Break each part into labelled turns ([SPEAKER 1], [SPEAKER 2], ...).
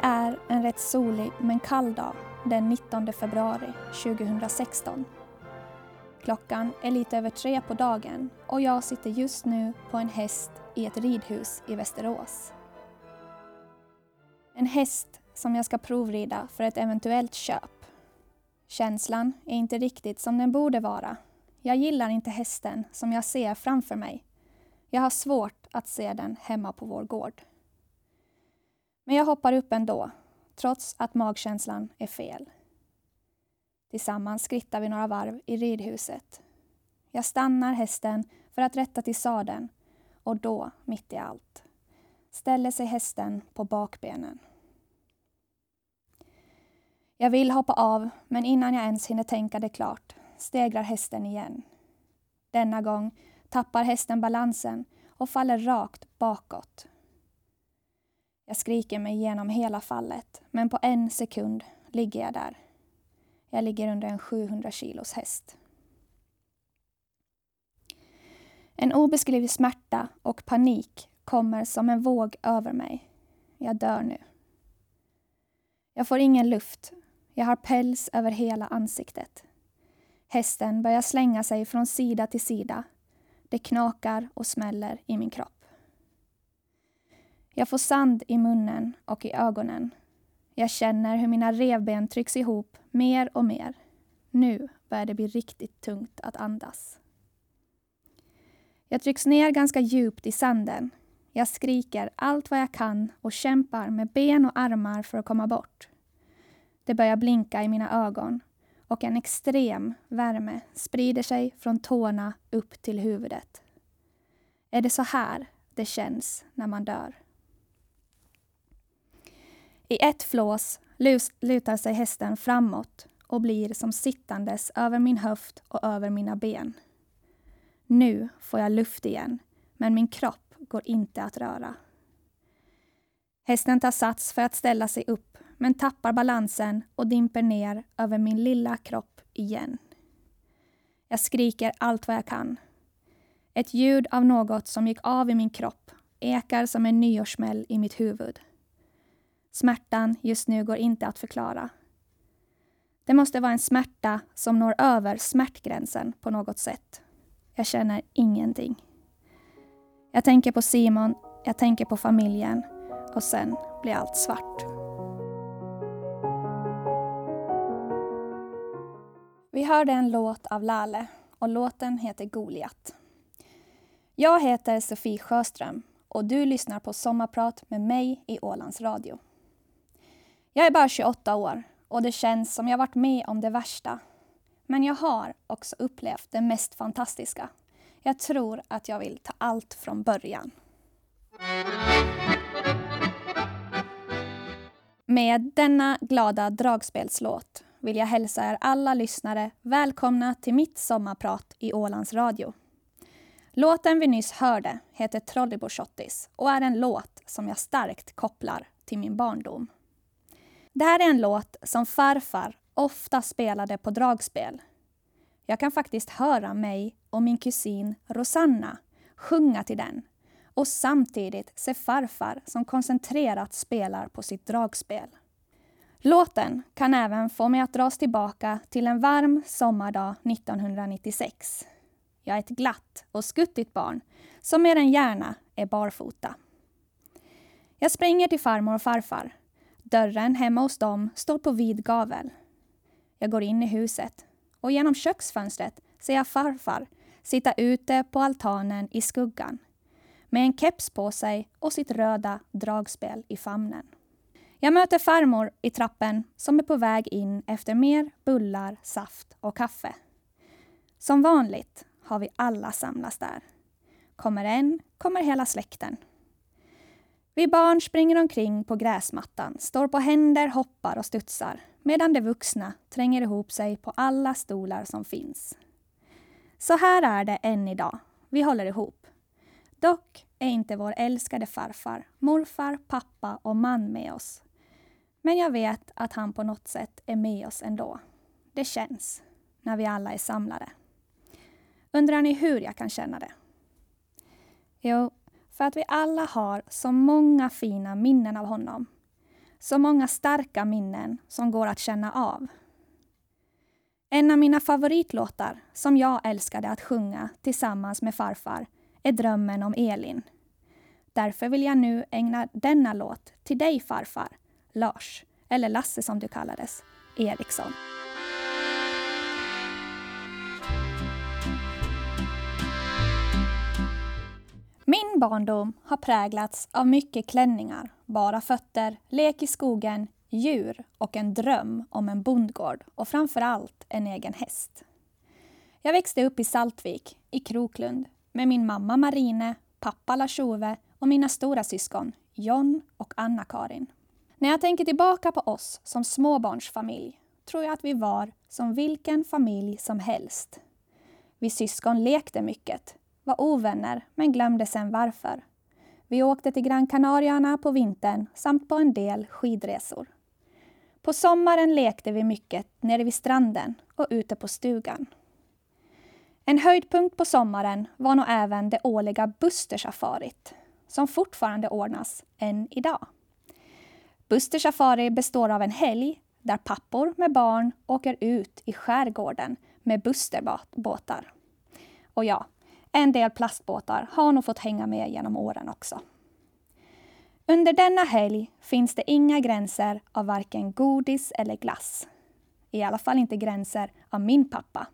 [SPEAKER 1] Det är en rätt solig men kall dag den 19 februari 2016. Klockan är lite över tre på dagen och jag sitter just nu på en häst i ett ridhus i Västerås. En häst som jag ska provrida för ett eventuellt köp. Känslan är inte riktigt som den borde vara. Jag gillar inte hästen som jag ser framför mig. Jag har svårt att se den hemma på vår gård. Men jag hoppar upp ändå, trots att magkänslan är fel. Tillsammans skrittar vi några varv i ridhuset. Jag stannar hästen för att rätta till sadeln och då, mitt i allt, ställer sig hästen på bakbenen. Jag vill hoppa av, men innan jag ens hinner tänka det klart stegrar hästen igen. Denna gång tappar hästen balansen och faller rakt bakåt. Jag skriker mig igenom hela fallet, men på en sekund ligger jag där. Jag ligger under en 700 kilos häst. En obeskrivlig smärta och panik kommer som en våg över mig. Jag dör nu. Jag får ingen luft. Jag har päls över hela ansiktet. Hästen börjar slänga sig från sida till sida. Det knakar och smäller i min kropp. Jag får sand i munnen och i ögonen. Jag känner hur mina revben trycks ihop mer och mer. Nu börjar det bli riktigt tungt att andas. Jag trycks ner ganska djupt i sanden. Jag skriker allt vad jag kan och kämpar med ben och armar för att komma bort. Det börjar blinka i mina ögon och en extrem värme sprider sig från tårna upp till huvudet. Är det så här det känns när man dör? I ett flås lutar sig hästen framåt och blir som sittandes över min höft och över mina ben. Nu får jag luft igen, men min kropp går inte att röra. Hästen tar sats för att ställa sig upp, men tappar balansen och dimper ner över min lilla kropp igen. Jag skriker allt vad jag kan. Ett ljud av något som gick av i min kropp ekar som en nyårssmäll i mitt huvud. Smärtan just nu går inte att förklara. Det måste vara en smärta som når över smärtgränsen på något sätt. Jag känner ingenting. Jag tänker på Simon, jag tänker på familjen och sen blir allt svart. Vi hörde en låt av Lale och låten heter Goliat. Jag heter Sofie Sjöström och du lyssnar på Sommarprat med mig i Ålands Radio. Jag är bara 28 år och det känns som jag varit med om det värsta. Men jag har också upplevt det mest fantastiska. Jag tror att jag vill ta allt från början. Med denna glada dragspelslåt vill jag hälsa er alla lyssnare välkomna till mitt sommarprat i Ålands Radio. Låten vi nyss hörde heter Trolleybo och är en låt som jag starkt kopplar till min barndom. Det här är en låt som farfar ofta spelade på dragspel. Jag kan faktiskt höra mig och min kusin Rosanna sjunga till den och samtidigt se farfar som koncentrerat spelar på sitt dragspel. Låten kan även få mig att dras tillbaka till en varm sommardag 1996. Jag är ett glatt och skuttigt barn som mer än gärna är barfota. Jag springer till farmor och farfar Dörren hemma hos dem står på vid gavel. Jag går in i huset och genom köksfönstret ser jag farfar sitta ute på altanen i skuggan med en keps på sig och sitt röda dragspel i famnen. Jag möter farmor i trappen som är på väg in efter mer bullar, saft och kaffe. Som vanligt har vi alla samlats där. Kommer en, kommer hela släkten. Vi barn springer omkring på gräsmattan, står på händer, hoppar och studsar medan de vuxna tränger ihop sig på alla stolar som finns. Så här är det än idag. Vi håller ihop. Dock är inte vår älskade farfar, morfar, pappa och man med oss. Men jag vet att han på något sätt är med oss ändå. Det känns när vi alla är samlade. Undrar ni hur jag kan känna det? Jo, för att vi alla har så många fina minnen av honom. Så många starka minnen som går att känna av. En av mina favoritlåtar som jag älskade att sjunga tillsammans med farfar är Drömmen om Elin. Därför vill jag nu ägna denna låt till dig farfar, Lars, eller Lasse som du kallades, Eriksson. Min barndom har präglats av mycket klänningar, bara fötter, lek i skogen, djur och en dröm om en bondgård och framför allt en egen häst. Jag växte upp i Saltvik, i Kroklund, med min mamma Marine, pappa Lars-Ove och mina stora syskon John och Anna-Karin. När jag tänker tillbaka på oss som småbarnsfamilj tror jag att vi var som vilken familj som helst. Vi syskon lekte mycket, var ovänner men glömde sen varför. Vi åkte till Gran Canaria på vintern samt på en del skidresor. På sommaren lekte vi mycket nere vid stranden och ute på stugan. En höjdpunkt på sommaren var nog även det årliga Bustersafarit som fortfarande ordnas än idag. Buster Safari består av en helg där pappor med barn åker ut i skärgården med Busterbåtar. Och ja, en del plastbåtar har nog fått hänga med genom åren också. Under denna helg finns det inga gränser av varken godis eller glass. I alla fall inte gränser av min pappa.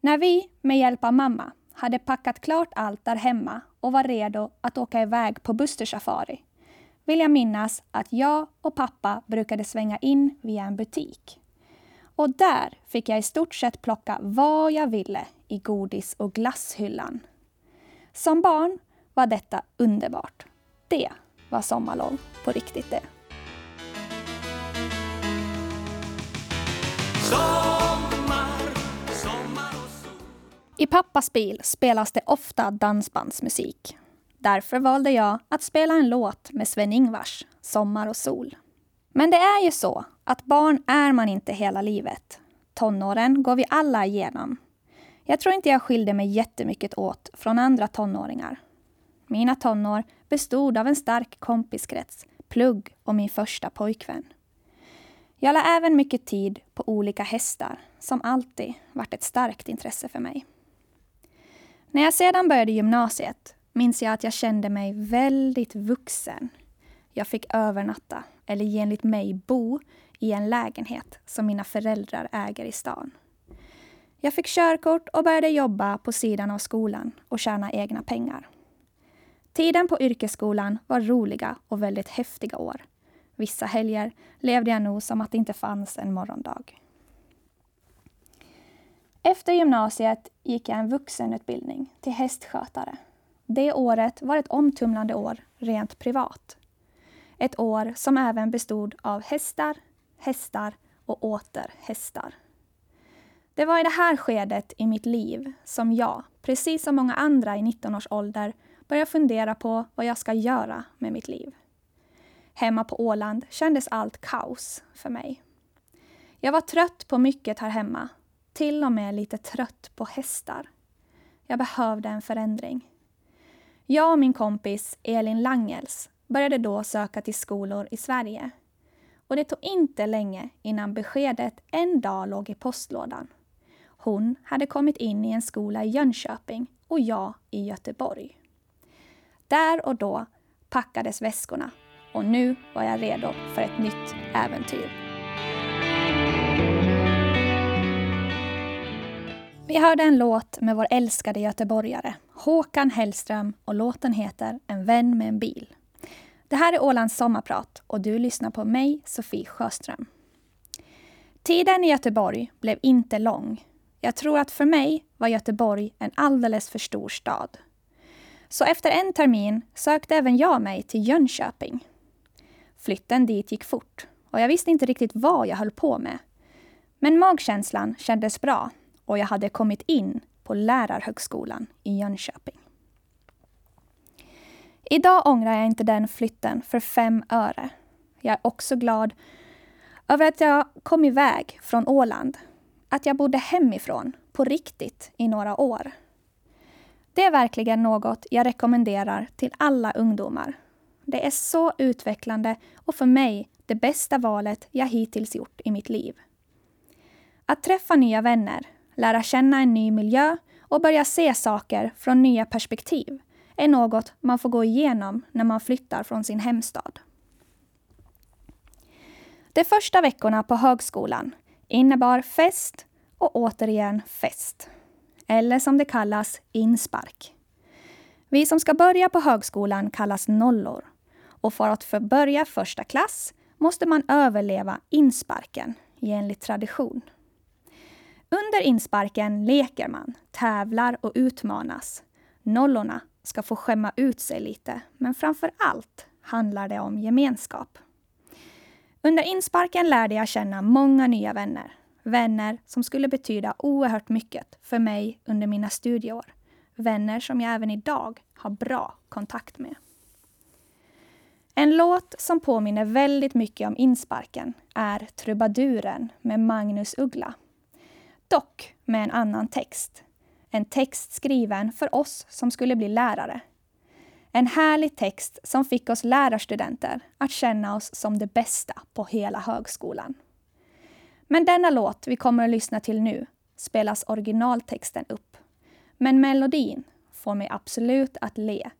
[SPEAKER 1] När vi, med hjälp av mamma, hade packat klart allt där hemma och var redo att åka iväg på Buster Safari vill jag minnas att jag och pappa brukade svänga in via en butik. Och där fick jag i stort sett plocka vad jag ville i godis och glasshyllan. Som barn var detta underbart. Det var sommarlov på riktigt det. I pappas bil spelas det ofta dansbandsmusik. Därför valde jag att spela en låt med Sven-Ingvars, Sommar och sol. Men det är ju så att barn är man inte hela livet. Tonåren går vi alla igenom. Jag tror inte jag skilde mig jättemycket åt från andra tonåringar. Mina tonår bestod av en stark kompiskrets, plugg och min första pojkvän. Jag la även mycket tid på olika hästar, som alltid varit ett starkt intresse för mig. När jag sedan började gymnasiet minns jag att jag kände mig väldigt vuxen. Jag fick övernatta, eller enligt mig bo, i en lägenhet som mina föräldrar äger i stan. Jag fick körkort och började jobba på sidan av skolan och tjäna egna pengar. Tiden på yrkesskolan var roliga och väldigt häftiga år. Vissa helger levde jag nog som att det inte fanns en morgondag. Efter gymnasiet gick jag en vuxenutbildning till hästskötare. Det året var ett omtumlande år rent privat. Ett år som även bestod av hästar, hästar och åter hästar. Det var i det här skedet i mitt liv som jag, precis som många andra i 19 års ålder, började fundera på vad jag ska göra med mitt liv. Hemma på Åland kändes allt kaos för mig. Jag var trött på mycket här hemma, till och med lite trött på hästar. Jag behövde en förändring. Jag och min kompis Elin Langels började då söka till skolor i Sverige. Och det tog inte länge innan beskedet en dag låg i postlådan. Hon hade kommit in i en skola i Jönköping och jag i Göteborg. Där och då packades väskorna och nu var jag redo för ett nytt äventyr. Vi hörde en låt med vår älskade göteborgare Håkan Hellström och låten heter En vän med en bil. Det här är Ålands sommarprat och du lyssnar på mig, Sofie Sjöström. Tiden i Göteborg blev inte lång. Jag tror att för mig var Göteborg en alldeles för stor stad. Så efter en termin sökte även jag mig till Jönköping. Flytten dit gick fort och jag visste inte riktigt vad jag höll på med. Men magkänslan kändes bra och jag hade kommit in på Lärarhögskolan i Jönköping. Idag ångrar jag inte den flytten för fem öre. Jag är också glad över att jag kom iväg från Åland. Att jag bodde hemifrån, på riktigt, i några år. Det är verkligen något jag rekommenderar till alla ungdomar. Det är så utvecklande och för mig det bästa valet jag hittills gjort i mitt liv. Att träffa nya vänner, lära känna en ny miljö och börja se saker från nya perspektiv är något man får gå igenom när man flyttar från sin hemstad. De första veckorna på högskolan innebar fest och återigen fest. Eller som det kallas, inspark. Vi som ska börja på högskolan kallas nollor. Och för att få börja första klass måste man överleva insparken enligt tradition. Under insparken leker man, tävlar och utmanas. Nollorna ska få skämma ut sig lite, men framför allt handlar det om gemenskap. Under insparken lärde jag känna många nya vänner. Vänner som skulle betyda oerhört mycket för mig under mina studieår. Vänner som jag även idag har bra kontakt med. En låt som påminner väldigt mycket om insparken är Trubaduren med Magnus Uggla. Dock med en annan text. En text skriven för oss som skulle bli lärare. En härlig text som fick oss lärarstudenter att känna oss som det bästa på hela högskolan. Men denna låt vi kommer att lyssna till nu spelas originaltexten upp. Men melodin får mig absolut att le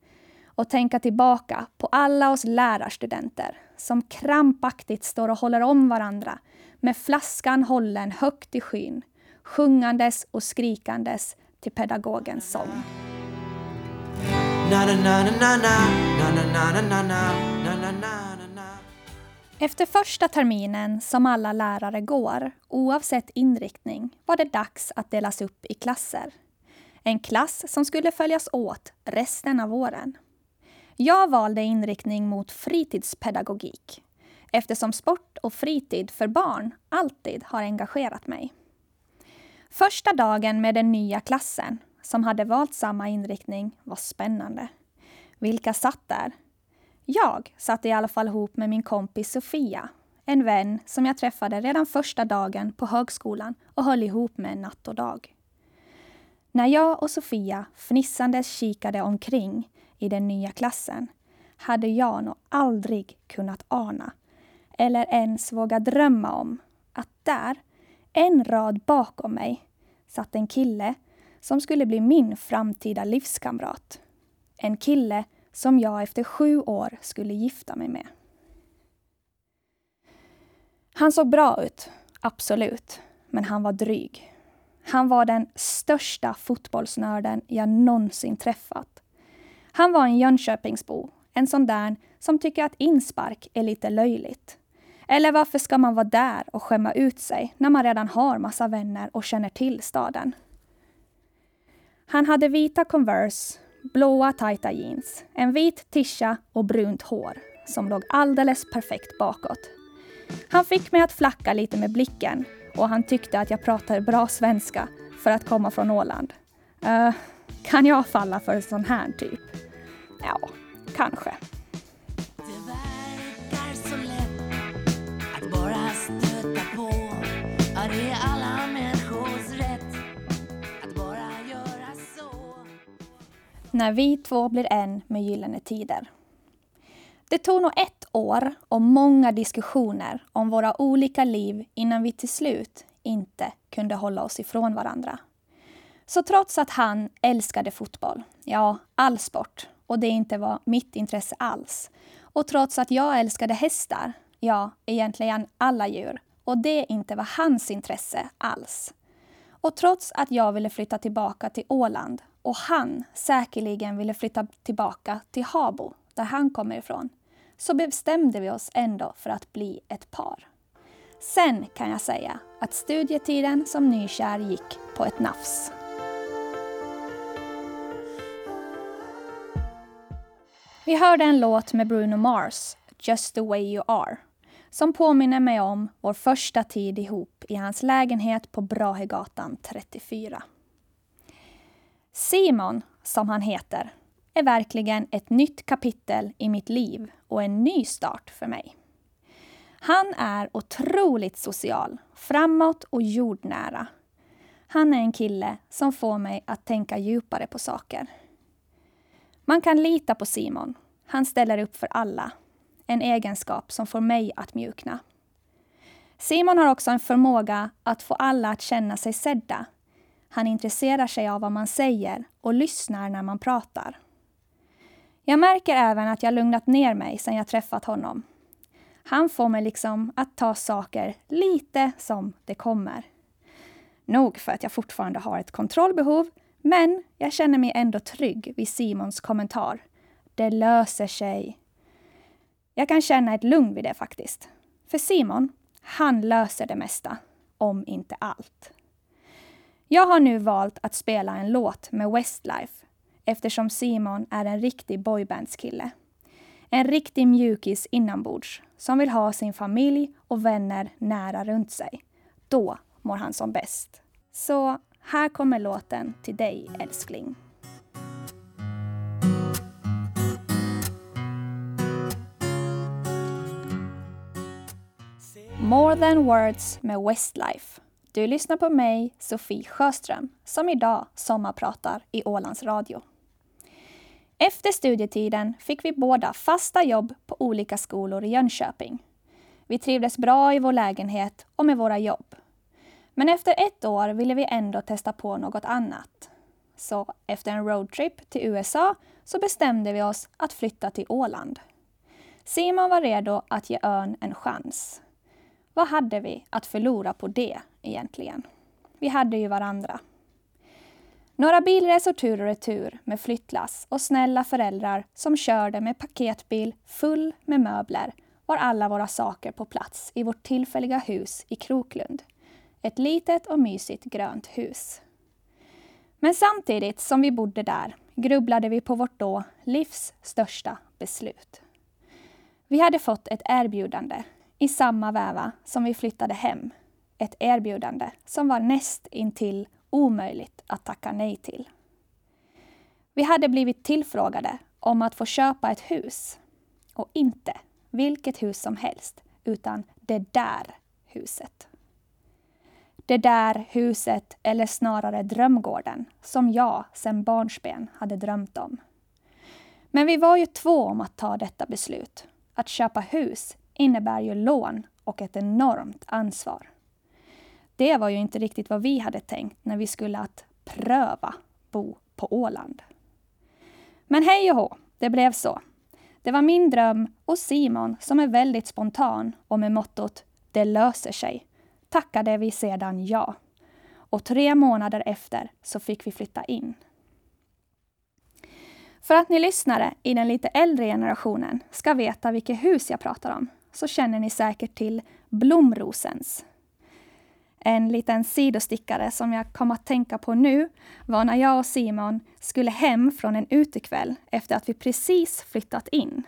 [SPEAKER 1] och tänka tillbaka på alla oss lärarstudenter som krampaktigt står och håller om varandra med flaskan hållen högt i skyn, sjungandes och skrikandes till pedagogens sång. Efter första terminen som alla lärare går, oavsett inriktning, var det dags att delas upp i klasser. En klass som skulle följas åt resten av åren. Jag valde inriktning mot fritidspedagogik eftersom sport och fritid för barn alltid har engagerat mig. Första dagen med den nya klassen, som hade valt samma inriktning, var spännande. Vilka satt där? Jag satt i alla fall ihop med min kompis Sofia, en vän som jag träffade redan första dagen på högskolan och höll ihop med natt och dag. När jag och Sofia fnissandes kikade omkring i den nya klassen hade jag nog aldrig kunnat ana eller ens våga drömma om att där, en rad bakom mig, satt en kille som skulle bli min framtida livskamrat. En kille som jag efter sju år skulle gifta mig med. Han såg bra ut, absolut, men han var dryg. Han var den största fotbollsnörden jag någonsin träffat. Han var en Jönköpingsbo, en sån där som tycker att inspark är lite löjligt. Eller varför ska man vara där och skämma ut sig när man redan har massa vänner och känner till staden? Han hade vita Converse, blåa tajta jeans, en vit tisha och brunt hår som låg alldeles perfekt bakåt. Han fick mig att flacka lite med blicken och han tyckte att jag pratade bra svenska för att komma från Åland. Uh, kan jag falla för en sån här typ? Ja, kanske. När vi två blir en med Gyllene Tider. Det tog nog ett år och många diskussioner om våra olika liv innan vi till slut inte kunde hålla oss ifrån varandra. Så trots att han älskade fotboll, ja, all sport, och det inte var mitt intresse alls. Och trots att jag älskade hästar, ja, egentligen alla djur, och det inte var hans intresse alls. Och trots att jag ville flytta tillbaka till Åland och han säkerligen ville flytta tillbaka till Habo, där han kommer ifrån, så bestämde vi oss ändå för att bli ett par. Sen kan jag säga att studietiden som nykär gick på ett nafs. Vi hörde en låt med Bruno Mars, Just the way you are, som påminner mig om vår första tid ihop i hans lägenhet på Brahegatan 34. Simon, som han heter, är verkligen ett nytt kapitel i mitt liv och en ny start för mig. Han är otroligt social, framåt och jordnära. Han är en kille som får mig att tänka djupare på saker. Man kan lita på Simon. Han ställer upp för alla. En egenskap som får mig att mjukna. Simon har också en förmåga att få alla att känna sig sedda. Han intresserar sig av vad man säger och lyssnar när man pratar. Jag märker även att jag lugnat ner mig sedan jag träffat honom. Han får mig liksom att ta saker lite som det kommer. Nog för att jag fortfarande har ett kontrollbehov, men jag känner mig ändå trygg vid Simons kommentar. Det löser sig. Jag kan känna ett lugn vid det faktiskt. För Simon, han löser det mesta, om inte allt. Jag har nu valt att spela en låt med Westlife eftersom Simon är en riktig boybandskille. En riktig mjukis inombords som vill ha sin familj och vänner nära runt sig. Då mår han som bäst. Så här kommer låten till dig, älskling. More than words med Westlife. Du lyssnar på mig, Sofie Sjöström, som idag sommarpratar i Ålands Radio. Efter studietiden fick vi båda fasta jobb på olika skolor i Jönköping. Vi trivdes bra i vår lägenhet och med våra jobb. Men efter ett år ville vi ändå testa på något annat. Så efter en roadtrip till USA så bestämde vi oss att flytta till Åland. Simon var redo att ge ön en chans. Vad hade vi att förlora på det egentligen? Vi hade ju varandra. Några bilresor tur och retur med flyttlass och snälla föräldrar som körde med paketbil full med möbler var alla våra saker på plats i vårt tillfälliga hus i Kroklund. Ett litet och mysigt grönt hus. Men samtidigt som vi bodde där grubblade vi på vårt då livs största beslut. Vi hade fått ett erbjudande i samma väva som vi flyttade hem. Ett erbjudande som var näst intill omöjligt att tacka nej till. Vi hade blivit tillfrågade om att få köpa ett hus. Och inte vilket hus som helst, utan det där huset. Det där huset, eller snarare drömgården, som jag sedan barnsben hade drömt om. Men vi var ju två om att ta detta beslut. Att köpa hus innebär ju lån och ett enormt ansvar. Det var ju inte riktigt vad vi hade tänkt när vi skulle att pröva bo på Åland. Men hej och hå, det blev så. Det var min dröm och Simon, som är väldigt spontan och med mottot ”det löser sig”, tackade vi sedan ja. Och tre månader efter så fick vi flytta in. För att ni lyssnare i den lite äldre generationen ska veta vilket hus jag pratar om så känner ni säkert till Blomrosens en liten sidostickare som jag kom att tänka på nu var när jag och Simon skulle hem från en utekväll efter att vi precis flyttat in.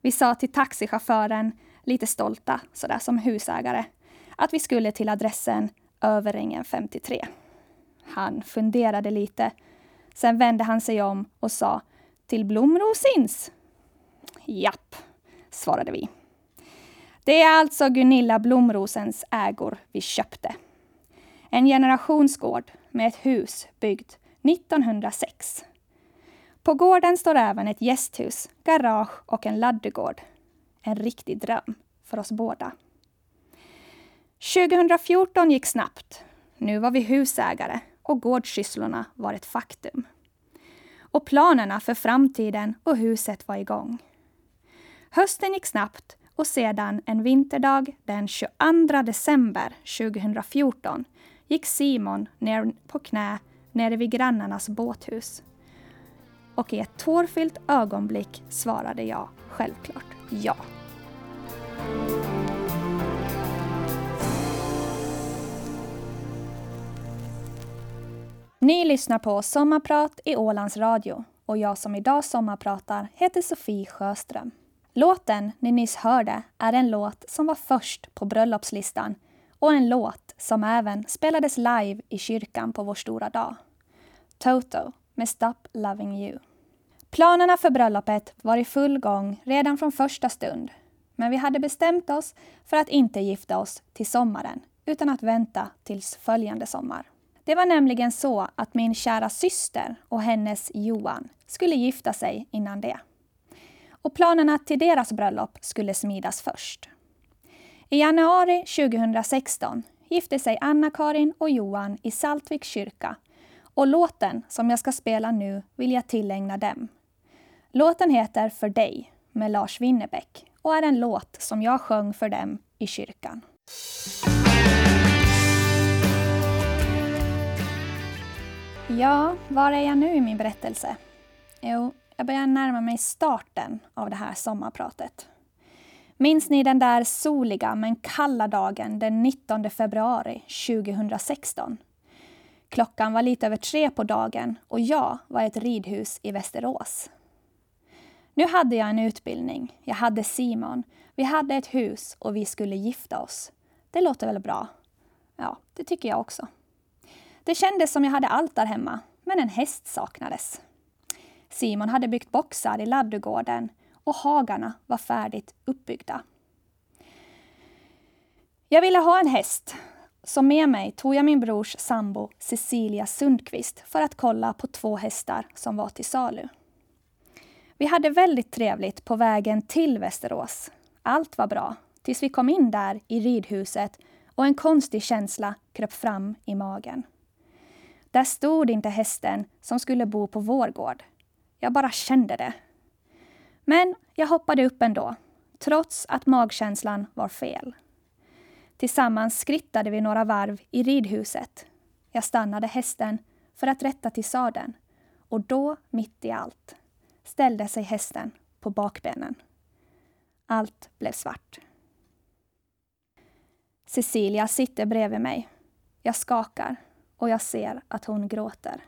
[SPEAKER 1] Vi sa till taxichauffören, lite stolta sådär som husägare, att vi skulle till adressen Överängen 53. Han funderade lite. Sen vände han sig om och sa till Blomrosins. Japp, svarade vi. Det är alltså Gunilla Blomrosens ägor vi köpte. En generationsgård med ett hus byggt 1906. På gården står även ett gästhus, garage och en laddugård. En riktig dröm för oss båda. 2014 gick snabbt. Nu var vi husägare och gårdssysslorna var ett faktum. Och planerna för framtiden och huset var igång. Hösten gick snabbt och sedan en vinterdag den 22 december 2014 gick Simon ner på knä nere vid grannarnas båthus. Och i ett tårfyllt ögonblick svarade jag självklart ja. Ni lyssnar på Sommarprat i Ålands Radio och jag som idag sommarpratar heter Sofie Sjöström. Låten ni nyss hörde är en låt som var först på bröllopslistan och en låt som även spelades live i kyrkan på vår stora dag. Toto med Stop Loving You. Planerna för bröllopet var i full gång redan från första stund. Men vi hade bestämt oss för att inte gifta oss till sommaren utan att vänta tills följande sommar. Det var nämligen så att min kära syster och hennes Johan skulle gifta sig innan det och planerna till deras bröllop skulle smidas först. I januari 2016 gifte sig Anna-Karin och Johan i Saltviks kyrka och låten som jag ska spela nu vill jag tillägna dem. Låten heter För dig med Lars Winnerbäck och är en låt som jag sjöng för dem i kyrkan. Ja, var är jag nu i min berättelse? Jo, jag börjar närma mig starten av det här sommarpratet. Minns ni den där soliga men kalla dagen den 19 februari 2016? Klockan var lite över tre på dagen och jag var i ett ridhus i Västerås. Nu hade jag en utbildning, jag hade Simon, vi hade ett hus och vi skulle gifta oss. Det låter väl bra? Ja, det tycker jag också. Det kändes som jag hade allt där hemma, men en häst saknades. Simon hade byggt boxar i laddugården och hagarna var färdigt uppbyggda. Jag ville ha en häst, så med mig tog jag min brors sambo Cecilia Sundqvist för att kolla på två hästar som var till salu. Vi hade väldigt trevligt på vägen till Västerås. Allt var bra, tills vi kom in där i ridhuset och en konstig känsla kröp fram i magen. Där stod inte hästen som skulle bo på vår gård. Jag bara kände det. Men jag hoppade upp ändå, trots att magkänslan var fel. Tillsammans skrittade vi några varv i ridhuset. Jag stannade hästen för att rätta till sadeln och då, mitt i allt, ställde sig hästen på bakbenen. Allt blev svart. Cecilia sitter bredvid mig. Jag skakar och jag ser att hon gråter.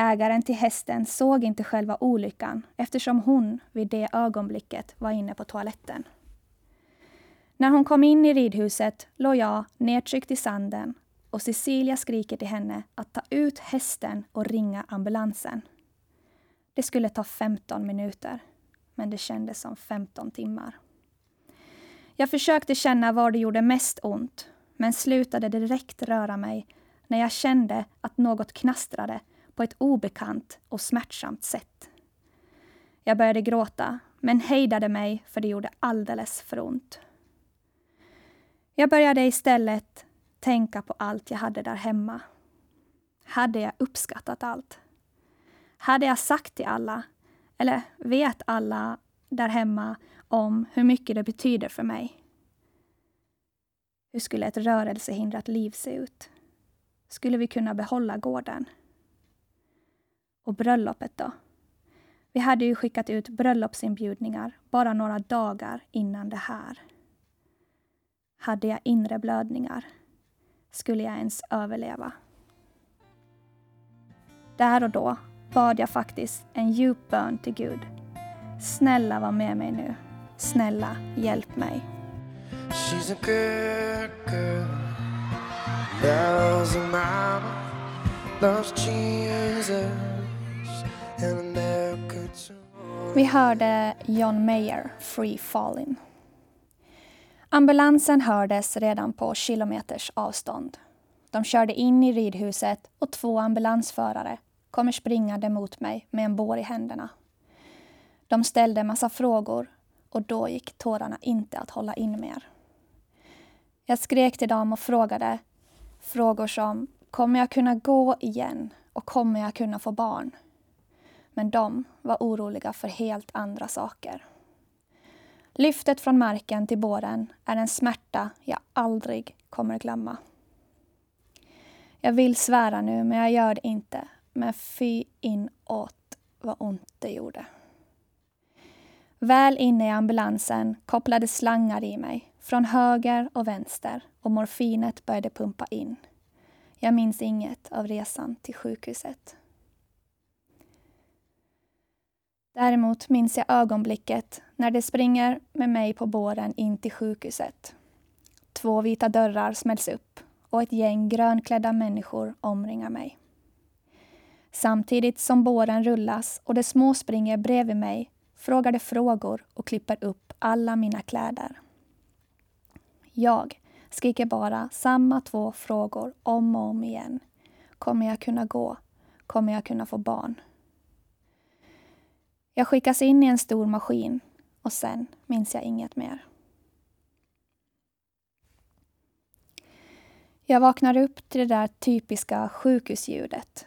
[SPEAKER 1] Ägaren till hästen såg inte själva olyckan eftersom hon vid det ögonblicket var inne på toaletten. När hon kom in i ridhuset låg jag nedtryckt i sanden och Cecilia skriker till henne att ta ut hästen och ringa ambulansen. Det skulle ta 15 minuter, men det kändes som 15 timmar. Jag försökte känna var det gjorde mest ont, men slutade direkt röra mig när jag kände att något knastrade på ett obekant och smärtsamt sätt. Jag började gråta, men hejdade mig för det gjorde alldeles för ont. Jag började istället tänka på allt jag hade där hemma. Hade jag uppskattat allt? Hade jag sagt till alla, eller vet alla där hemma om hur mycket det betyder för mig? Hur skulle ett rörelsehindrat liv se ut? Skulle vi kunna behålla gården? Och bröllopet då? Vi hade ju skickat ut bröllopsinbjudningar bara några dagar innan det här. Hade jag inre blödningar? Skulle jag ens överleva? Där och då bad jag faktiskt en djup bön till Gud. Snälla var med mig nu. Snälla, hjälp mig. She's a good girl Loves her mama Loves Jesus vi hörde John Mayer, Free Fallin'. Ambulansen hördes redan på kilometers avstånd. De körde in i ridhuset och två ambulansförare kommer springande mot mig med en bår i händerna. De ställde massa frågor och då gick tårarna inte att hålla in mer. Jag skrek till dem och frågade frågor som Kommer jag kunna gå igen? Och kommer jag kunna få barn? Men de var oroliga för helt andra saker. Lyftet från marken till båren är en smärta jag aldrig kommer glömma. Jag vill svära nu, men jag gör det inte. Men fy inåt vad ont det gjorde. Väl inne i ambulansen kopplades slangar i mig från höger och vänster och morfinet började pumpa in. Jag minns inget av resan till sjukhuset. Däremot minns jag ögonblicket när de springer med mig på båren in till sjukhuset. Två vita dörrar smälls upp och ett gäng grönklädda människor omringar mig. Samtidigt som båren rullas och de små springer bredvid mig frågar de frågor och klipper upp alla mina kläder. Jag skriker bara samma två frågor om och om igen. Kommer jag kunna gå? Kommer jag kunna få barn? Jag skickas in i en stor maskin och sen minns jag inget mer. Jag vaknar upp till det där typiska sjukhusljudet.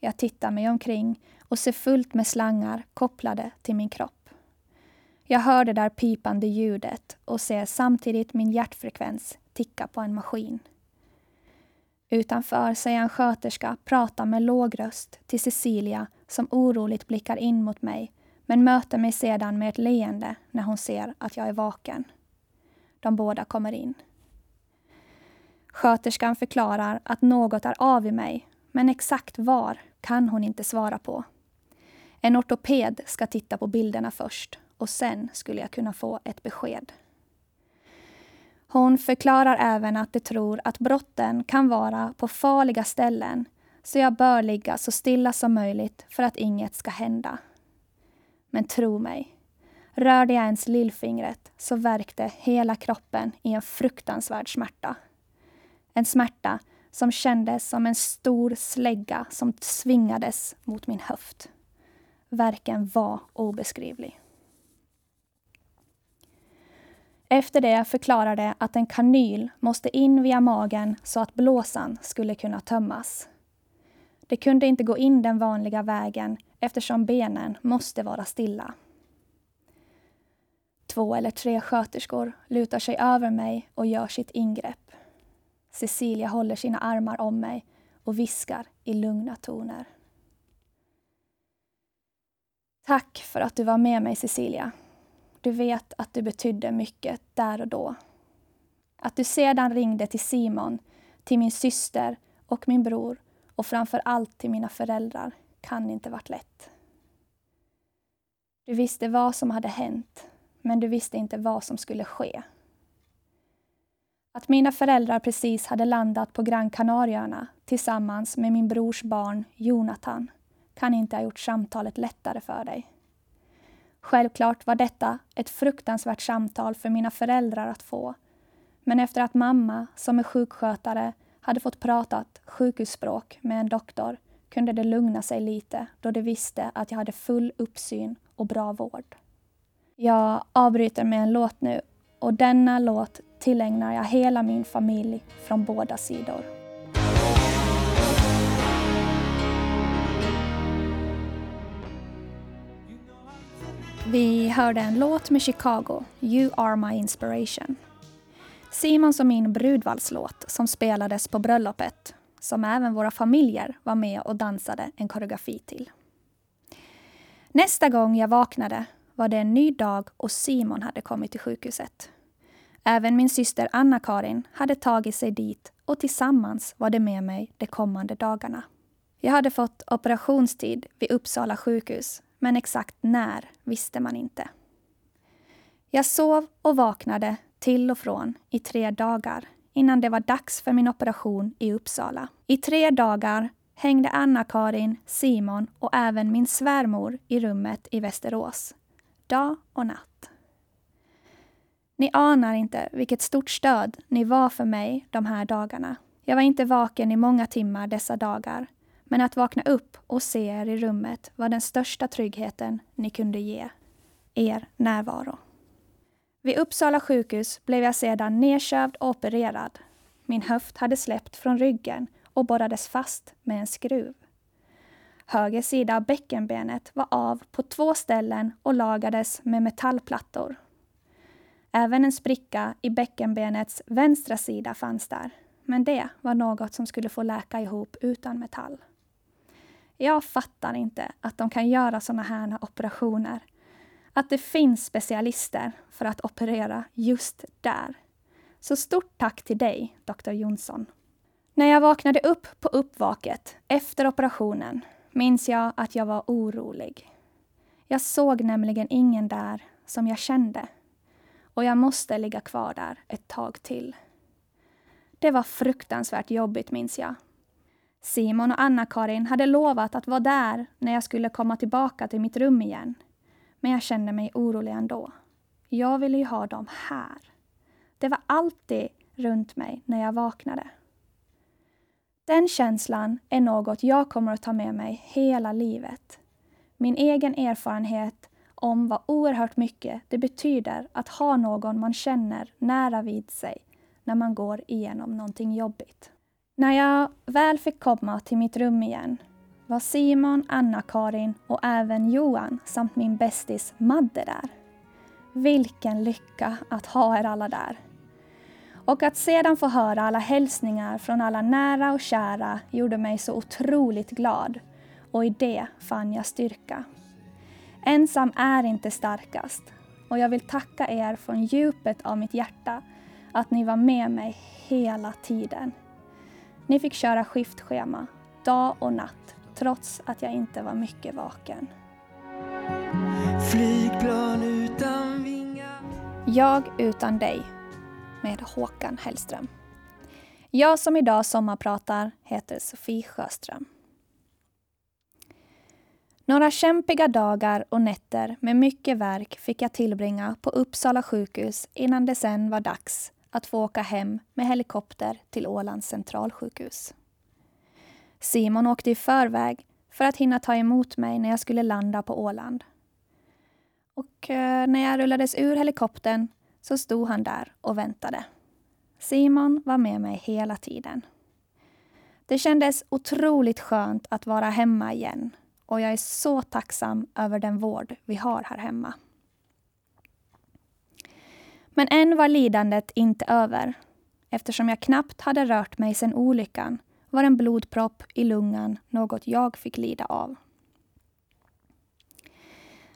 [SPEAKER 1] Jag tittar mig omkring och ser fullt med slangar kopplade till min kropp. Jag hör det där pipande ljudet och ser samtidigt min hjärtfrekvens ticka på en maskin. Utanför ser jag en sköterska prata med låg röst till Cecilia som oroligt blickar in mot mig men möter mig sedan med ett leende när hon ser att jag är vaken. De båda kommer in. Sköterskan förklarar att något är av i mig, men exakt var kan hon inte svara på. En ortoped ska titta på bilderna först och sen skulle jag kunna få ett besked. Hon förklarar även att de tror att brotten kan vara på farliga ställen så jag bör ligga så stilla som möjligt för att inget ska hända. Men tro mig, rörde jag ens lillfingret så värkte hela kroppen i en fruktansvärd smärta. En smärta som kändes som en stor slägga som svingades mot min höft. Verken var obeskrivlig. Efter det förklarade att en kanyl måste in via magen så att blåsan skulle kunna tömmas. Det kunde inte gå in den vanliga vägen eftersom benen måste vara stilla. Två eller tre sköterskor lutar sig över mig och gör sitt ingrepp. Cecilia håller sina armar om mig och viskar i lugna toner. Tack för att du var med mig, Cecilia. Du vet att du betydde mycket där och då. Att du sedan ringde till Simon, till min syster och min bror och framför allt till mina föräldrar kan inte varit lätt. Du visste vad som hade hänt, men du visste inte vad som skulle ske. Att mina föräldrar precis hade landat på Gran Canaria tillsammans med min brors barn Jonathan kan inte ha gjort samtalet lättare för dig. Självklart var detta ett fruktansvärt samtal för mina föräldrar att få. Men efter att mamma, som är sjukskötare, hade fått pratat sjukhusspråk med en doktor kunde det lugna sig lite då de visste att jag hade full uppsyn och bra vård. Jag avbryter med en låt nu och denna låt tillägnar jag hela min familj från båda sidor. Vi hörde en låt med Chicago, You are my inspiration. Simons och min brudvalslåt som spelades på bröllopet, som även våra familjer var med och dansade en koreografi till. Nästa gång jag vaknade var det en ny dag och Simon hade kommit till sjukhuset. Även min syster Anna-Karin hade tagit sig dit och tillsammans var de med mig de kommande dagarna. Jag hade fått operationstid vid Uppsala sjukhus, men exakt när visste man inte. Jag sov och vaknade till och från i tre dagar innan det var dags för min operation i Uppsala. I tre dagar hängde Anna-Karin, Simon och även min svärmor i rummet i Västerås. Dag och natt. Ni anar inte vilket stort stöd ni var för mig de här dagarna. Jag var inte vaken i många timmar dessa dagar, men att vakna upp och se er i rummet var den största tryggheten ni kunde ge. Er närvaro. Vid Uppsala sjukhus blev jag sedan nedkövd och opererad. Min höft hade släppt från ryggen och borrades fast med en skruv. Höger sida av bäckenbenet var av på två ställen och lagades med metallplattor. Även en spricka i bäckenbenets vänstra sida fanns där, men det var något som skulle få läka ihop utan metall. Jag fattar inte att de kan göra såna här operationer. Att det finns specialister för att operera just där. Så stort tack till dig, Dr Jonsson. När jag vaknade upp på uppvaket efter operationen minns jag att jag var orolig. Jag såg nämligen ingen där som jag kände. Och jag måste ligga kvar där ett tag till. Det var fruktansvärt jobbigt minns jag. Simon och Anna-Karin hade lovat att vara där när jag skulle komma tillbaka till mitt rum igen. Men jag kände mig orolig ändå. Jag ville ju ha dem här. Det var alltid runt mig när jag vaknade. Den känslan är något jag kommer att ta med mig hela livet. min egen erfarenhet om vad oerhört mycket det betyder att ha någon man känner nära vid sig när man går igenom någonting jobbigt. När jag väl fick komma till mitt rum igen var Simon, Anna-Karin och även Johan samt min bästis Madde där. Vilken lycka att ha er alla där. Och att sedan få höra alla hälsningar från alla nära och kära gjorde mig så otroligt glad och i det fann jag styrka. Ensam är inte starkast och jag vill tacka er från djupet av mitt hjärta att ni var med mig hela tiden. Ni fick köra skiftschema, dag och natt, trots att jag inte var mycket vaken. Flygplan utan vingar Jag utan dig med Håkan Hellström. Jag som idag sommarpratar heter Sofie Sjöström. Några kämpiga dagar och nätter med mycket verk fick jag tillbringa på Uppsala sjukhus innan det sen var dags att få åka hem med helikopter till Ålands centralsjukhus. Simon åkte i förväg för att hinna ta emot mig när jag skulle landa på Åland. Och eh, när jag rullades ur helikoptern så stod han där och väntade. Simon var med mig hela tiden. Det kändes otroligt skönt att vara hemma igen och jag är så tacksam över den vård vi har här hemma. Men än var lidandet inte över. Eftersom jag knappt hade rört mig sedan olyckan var en blodpropp i lungan något jag fick lida av.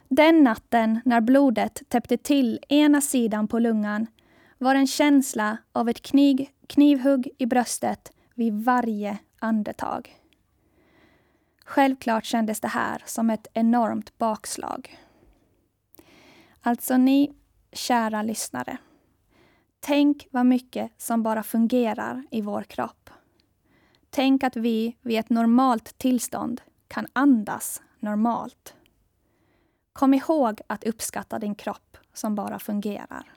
[SPEAKER 1] Den natten när blodet täppte till ena sidan på lungan var en känsla av ett kniv, knivhugg i bröstet vid varje andetag. Självklart kändes det här som ett enormt bakslag. Alltså ni kära lyssnare. Tänk vad mycket som bara fungerar i vår kropp. Tänk att vi vid ett normalt tillstånd kan andas normalt. Kom ihåg att uppskatta din kropp som bara fungerar.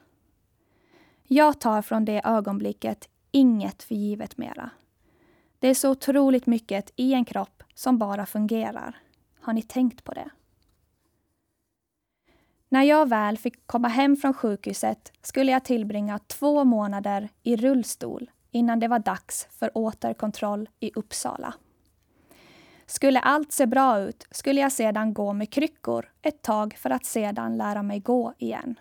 [SPEAKER 1] Jag tar från det ögonblicket inget för givet mera. Det är så otroligt mycket i en kropp som bara fungerar. Har ni tänkt på det? När jag väl fick komma hem från sjukhuset skulle jag tillbringa två månader i rullstol innan det var dags för återkontroll i Uppsala. Skulle allt se bra ut skulle jag sedan gå med kryckor ett tag för att sedan lära mig gå igen.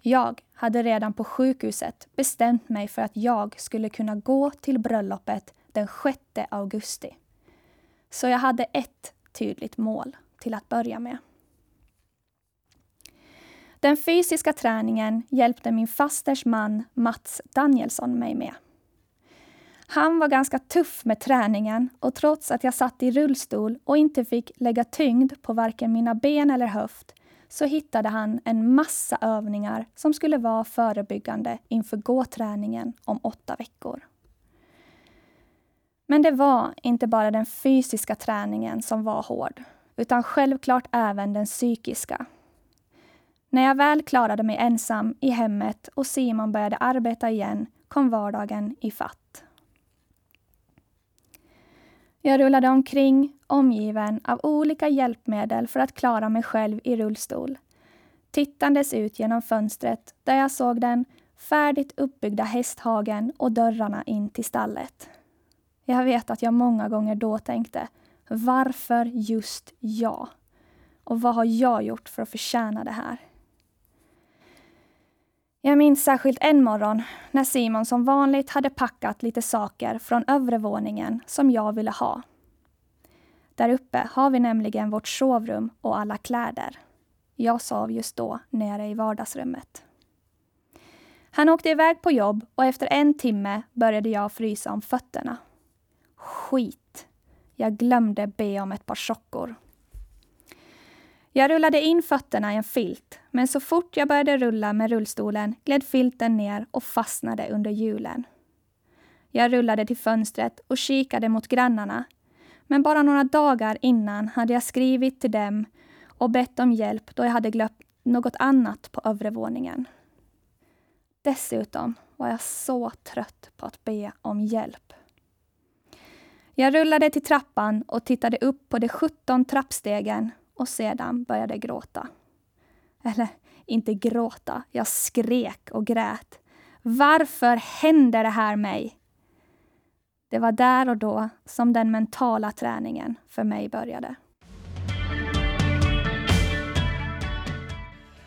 [SPEAKER 1] Jag hade redan på sjukhuset bestämt mig för att jag skulle kunna gå till bröllopet den 6 augusti. Så jag hade ett tydligt mål till att börja med. Den fysiska träningen hjälpte min fasters man Mats Danielsson mig med. Han var ganska tuff med träningen och trots att jag satt i rullstol och inte fick lägga tyngd på varken mina ben eller höft så hittade han en massa övningar som skulle vara förebyggande inför gåträningen om åtta veckor. Men det var inte bara den fysiska träningen som var hård, utan självklart även den psykiska. När jag väl klarade mig ensam i hemmet och Simon började arbeta igen kom vardagen i fatt. Jag rullade omkring omgiven av olika hjälpmedel för att klara mig själv i rullstol. Tittandes ut genom fönstret där jag såg den färdigt uppbyggda hästhagen och dörrarna in till stallet. Jag vet att jag många gånger då tänkte, varför just jag? Och vad har jag gjort för att förtjäna det här? Jag minns särskilt en morgon när Simon som vanligt hade packat lite saker från övre våningen som jag ville ha. Där uppe har vi nämligen vårt sovrum och alla kläder. Jag sov just då nere i vardagsrummet. Han åkte iväg på jobb och efter en timme började jag frysa om fötterna. Skit! Jag glömde be om ett par sockor. Jag rullade in fötterna i en filt, men så fort jag började rulla med rullstolen gled filten ner och fastnade under hjulen. Jag rullade till fönstret och kikade mot grannarna. Men bara några dagar innan hade jag skrivit till dem och bett om hjälp då jag hade glömt något annat på övre våningen. Dessutom var jag så trött på att be om hjälp. Jag rullade till trappan och tittade upp på de 17 trappstegen och sedan började gråta. Eller inte gråta, jag skrek och grät. Varför händer det här mig? Det var där och då som den mentala träningen för mig började.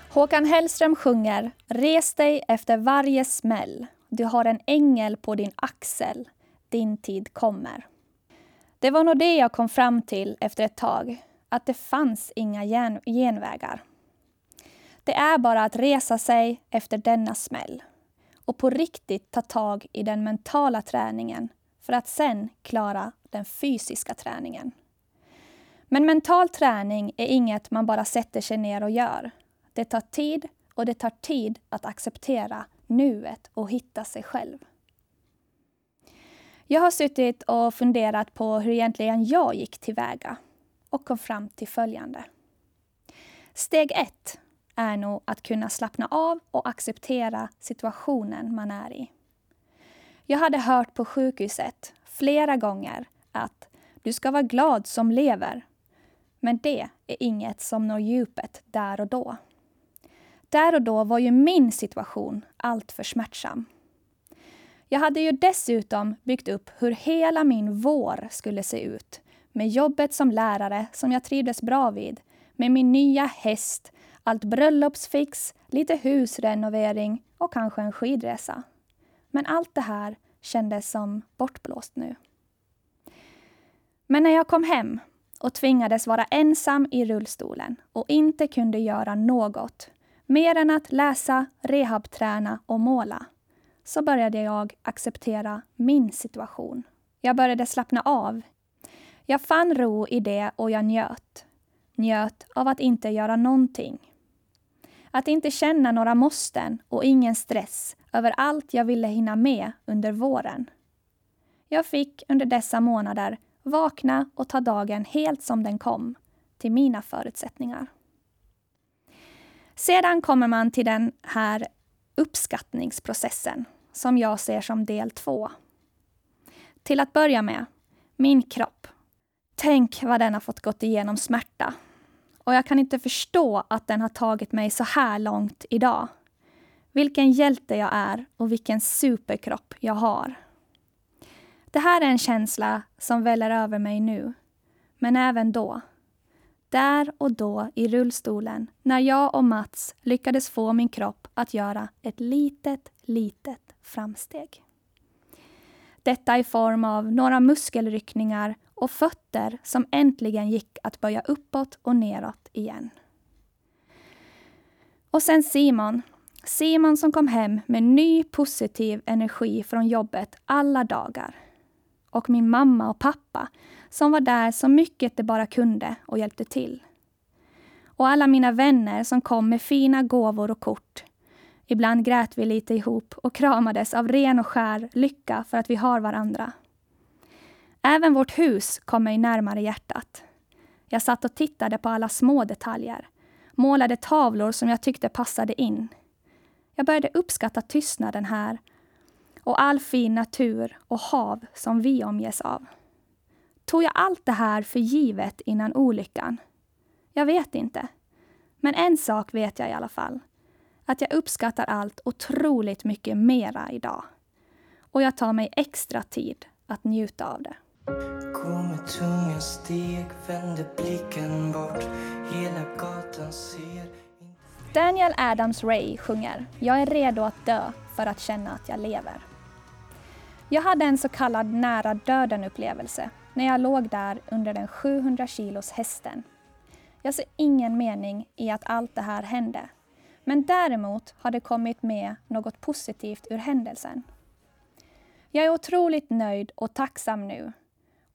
[SPEAKER 1] Håkan Hellström sjunger Res dig efter varje smäll. Du har en ängel på din axel. Din tid kommer. Det var nog det jag kom fram till efter ett tag, att det fanns inga gen genvägar. Det är bara att resa sig efter denna smäll och på riktigt ta tag i den mentala träningen för att sen klara den fysiska träningen. Men mental träning är inget man bara sätter sig ner och gör. Det tar tid och det tar tid att acceptera nuet och hitta sig själv. Jag har suttit och funderat på hur egentligen jag gick tillväga och kom fram till följande. Steg ett är nog att kunna slappna av och acceptera situationen man är i. Jag hade hört på sjukhuset flera gånger att du ska vara glad som lever. Men det är inget som når djupet där och då. Där och då var ju min situation alltför smärtsam. Jag hade ju dessutom byggt upp hur hela min vår skulle se ut med jobbet som lärare som jag trivdes bra vid, med min nya häst, allt bröllopsfix, lite husrenovering och kanske en skidresa. Men allt det här kändes som bortblåst nu. Men när jag kom hem och tvingades vara ensam i rullstolen och inte kunde göra något mer än att läsa, rehabträna och måla så började jag acceptera min situation. Jag började slappna av. Jag fann ro i det och jag njöt. Njöt av att inte göra någonting. Att inte känna några måsten och ingen stress över allt jag ville hinna med under våren. Jag fick under dessa månader vakna och ta dagen helt som den kom, till mina förutsättningar. Sedan kommer man till den här uppskattningsprocessen som jag ser som del två. Till att börja med, min kropp. Tänk vad den har fått gått igenom smärta. Och jag kan inte förstå att den har tagit mig så här långt idag. Vilken hjälte jag är och vilken superkropp jag har. Det här är en känsla som väller över mig nu, men även då. Där och då i rullstolen när jag och Mats lyckades få min kropp att göra ett litet, litet framsteg. Detta i form av några muskelryckningar och fötter som äntligen gick att böja uppåt och neråt igen. Och sen Simon. Simon som kom hem med ny positiv energi från jobbet alla dagar. Och min mamma och pappa som var där så mycket de bara kunde och hjälpte till. Och alla mina vänner som kom med fina gåvor och kort Ibland grät vi lite ihop och kramades av ren och skär lycka för att vi har varandra. Även vårt hus kom mig närmare hjärtat. Jag satt och tittade på alla små detaljer. Målade tavlor som jag tyckte passade in. Jag började uppskatta tystnaden här och all fin natur och hav som vi omges av. Tog jag allt det här för givet innan olyckan? Jag vet inte. Men en sak vet jag i alla fall att jag uppskattar allt otroligt mycket mera idag. Och jag tar mig extra tid att njuta av det. Gå med tunga steg, vänder blicken bort Hela gatan ser Daniel Adams-Ray sjunger Jag är redo att dö för att känna att jag lever. Jag hade en så kallad nära döden-upplevelse när jag låg där under den 700 kilos hästen. Jag ser ingen mening i att allt det här hände men däremot har det kommit med något positivt ur händelsen. Jag är otroligt nöjd och tacksam nu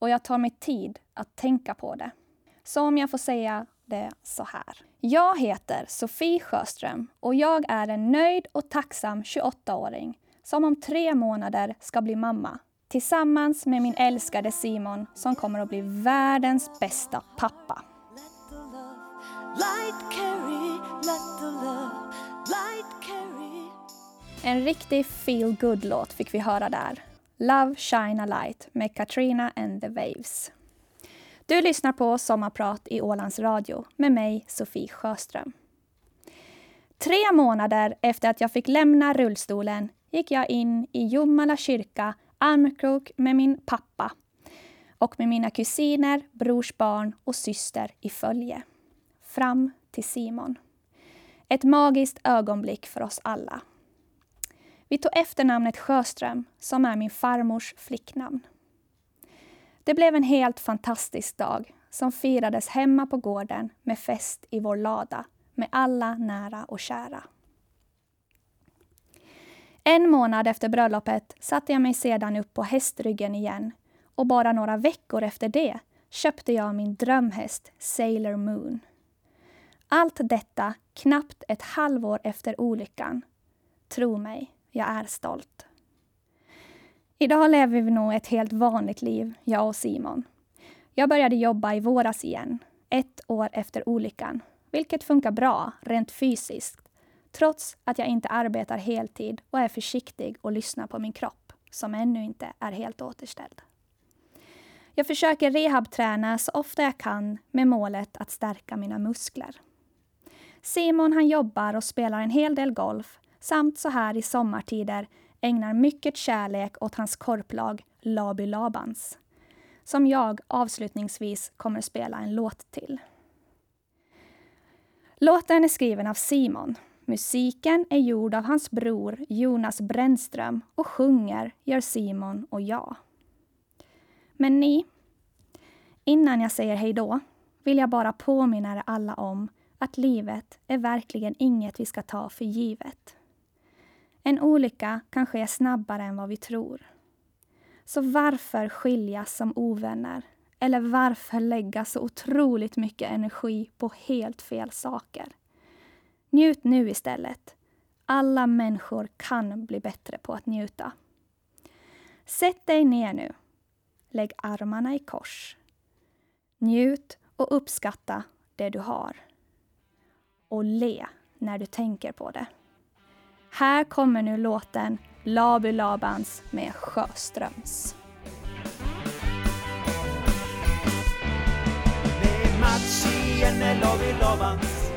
[SPEAKER 1] och jag tar mig tid att tänka på det. Så om jag får säga det så här. Jag heter Sofie Sjöström och jag är en nöjd och tacksam 28-åring som om tre månader ska bli mamma tillsammans med min älskade Simon som kommer att bli världens bästa pappa. En riktig feel good låt fick vi höra där. Love Shine a Light med Katrina and the Waves. Du lyssnar på Sommarprat i Ålands Radio med mig, Sofie Sjöström. Tre månader efter att jag fick lämna rullstolen gick jag in i Jomala kyrka armkrok med min pappa och med mina kusiner, brors barn och syster i följe. Fram till Simon. Ett magiskt ögonblick för oss alla. Vi tog efternamnet Sjöström, som är min farmors flicknamn. Det blev en helt fantastisk dag som firades hemma på gården med fest i vår lada med alla nära och kära. En månad efter bröllopet satte jag mig sedan upp på hästryggen igen och bara några veckor efter det köpte jag min drömhäst Sailor Moon. Allt detta knappt ett halvår efter olyckan. Tro mig, jag är stolt. Idag lever vi nog ett helt vanligt liv, jag och Simon. Jag började jobba i våras igen, ett år efter olyckan, vilket funkar bra rent fysiskt, trots att jag inte arbetar heltid och är försiktig och lyssnar på min kropp, som ännu inte är helt återställd. Jag försöker rehabträna så ofta jag kan med målet att stärka mina muskler. Simon han jobbar och spelar en hel del golf samt så här i sommartider ägnar mycket kärlek åt hans korplag Laby Labans som jag avslutningsvis kommer spela en låt till. Låten är skriven av Simon. Musiken är gjord av hans bror Jonas Brännström och sjunger gör Simon och jag. Men ni, innan jag säger hej då vill jag bara påminna er alla om att livet är verkligen inget vi ska ta för givet. En olycka kan ske snabbare än vad vi tror. Så varför skiljas som ovänner? Eller varför lägga så otroligt mycket energi på helt fel saker? Njut nu istället. Alla människor kan bli bättre på att njuta. Sätt dig ner nu. Lägg armarna i kors. Njut och uppskatta det du har. Och le när du tänker på det. Här kommer nu låten Laby Labans med Sjöströms. Det är match igen med Laby Labans.